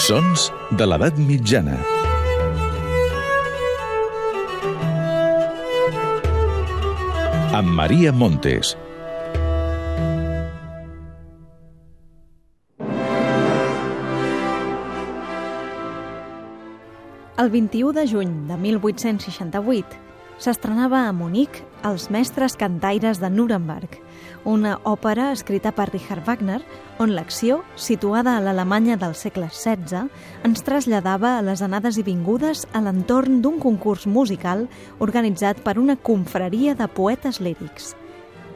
Sons de l'edat mitjana. Amb Maria Montes. El 21 de juny de 1868 s'estrenava a Munic Els mestres cantaires de Nuremberg, una òpera escrita per Richard Wagner on l'acció, situada a l'Alemanya del segle XVI, ens traslladava a les anades i vingudes a l'entorn d'un concurs musical organitzat per una confraria de poetes lírics.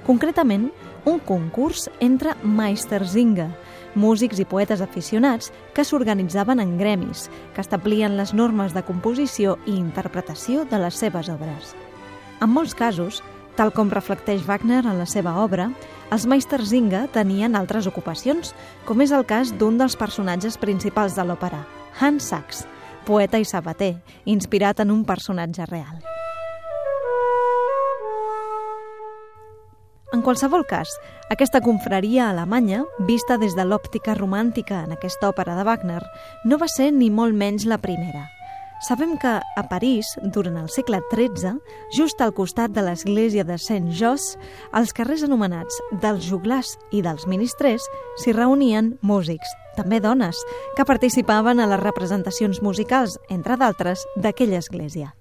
Concretament, un concurs entre Meistersinger, músics i poetes aficionats que s'organitzaven en gremis, que establien les normes de composició i interpretació de les seves obres. En molts casos, tal com reflecteix Wagner en la seva obra, els Meistersinger tenien altres ocupacions, com és el cas d'un dels personatges principals de l'òpera, Hans Sachs, poeta i sabater, inspirat en un personatge real. Qualsevol cas, aquesta confraria alemanya, vista des de l'òptica romàntica en aquesta òpera de Wagner, no va ser ni molt menys la primera. Sabem que a París, durant el segle XIII, just al costat de l'església de Saint-Jos, als carrers anomenats dels juglars i dels ministrers, s'hi reunien músics, també dones, que participaven a les representacions musicals, entre d'altres, d'aquella església.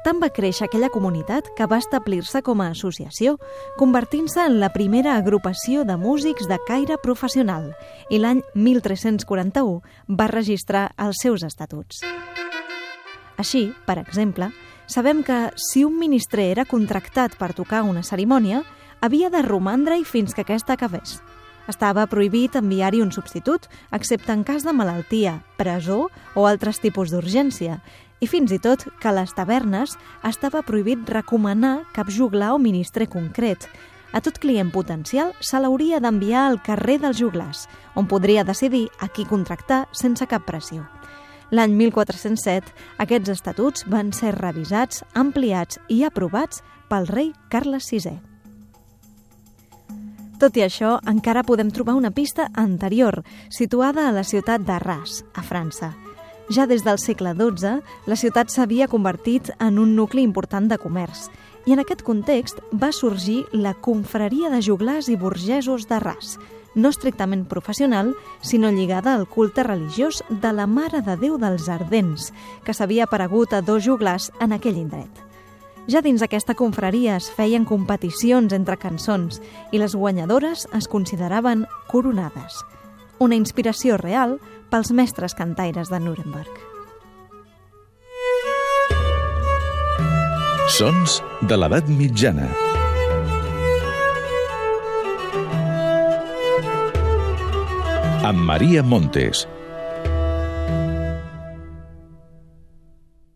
Tant va créixer aquella comunitat que va establir-se com a associació, convertint-se en la primera agrupació de músics de caire professional i l'any 1341 va registrar els seus estatuts. Així, per exemple, sabem que si un ministre era contractat per tocar una cerimònia, havia de romandre-hi fins que aquesta acabés. Estava prohibit enviar-hi un substitut, excepte en cas de malaltia, presó o altres tipus d'urgència, i fins i tot que a les tavernes estava prohibit recomanar cap juglar o ministre concret. A tot client potencial se l'hauria d'enviar al carrer dels juglars, on podria decidir a qui contractar sense cap pressió. L'any 1407, aquests estatuts van ser revisats, ampliats i aprovats pel rei Carles VI. Tot i això, encara podem trobar una pista anterior, situada a la ciutat d'Arras, a França. Ja des del segle XII, la ciutat s'havia convertit en un nucli important de comerç, i en aquest context va sorgir la confraria de juglars i burgesos d'Arras, no estrictament professional, sinó lligada al culte religiós de la Mare de Déu dels Ardents, que s'havia aparegut a dos juglars en aquell indret. Ja dins aquesta confraria es feien competicions entre cançons i les guanyadores es consideraven coronades. Una inspiració real pels mestres cantaires de Nuremberg. Sons de l'edat mitjana. Amb Maria Montes.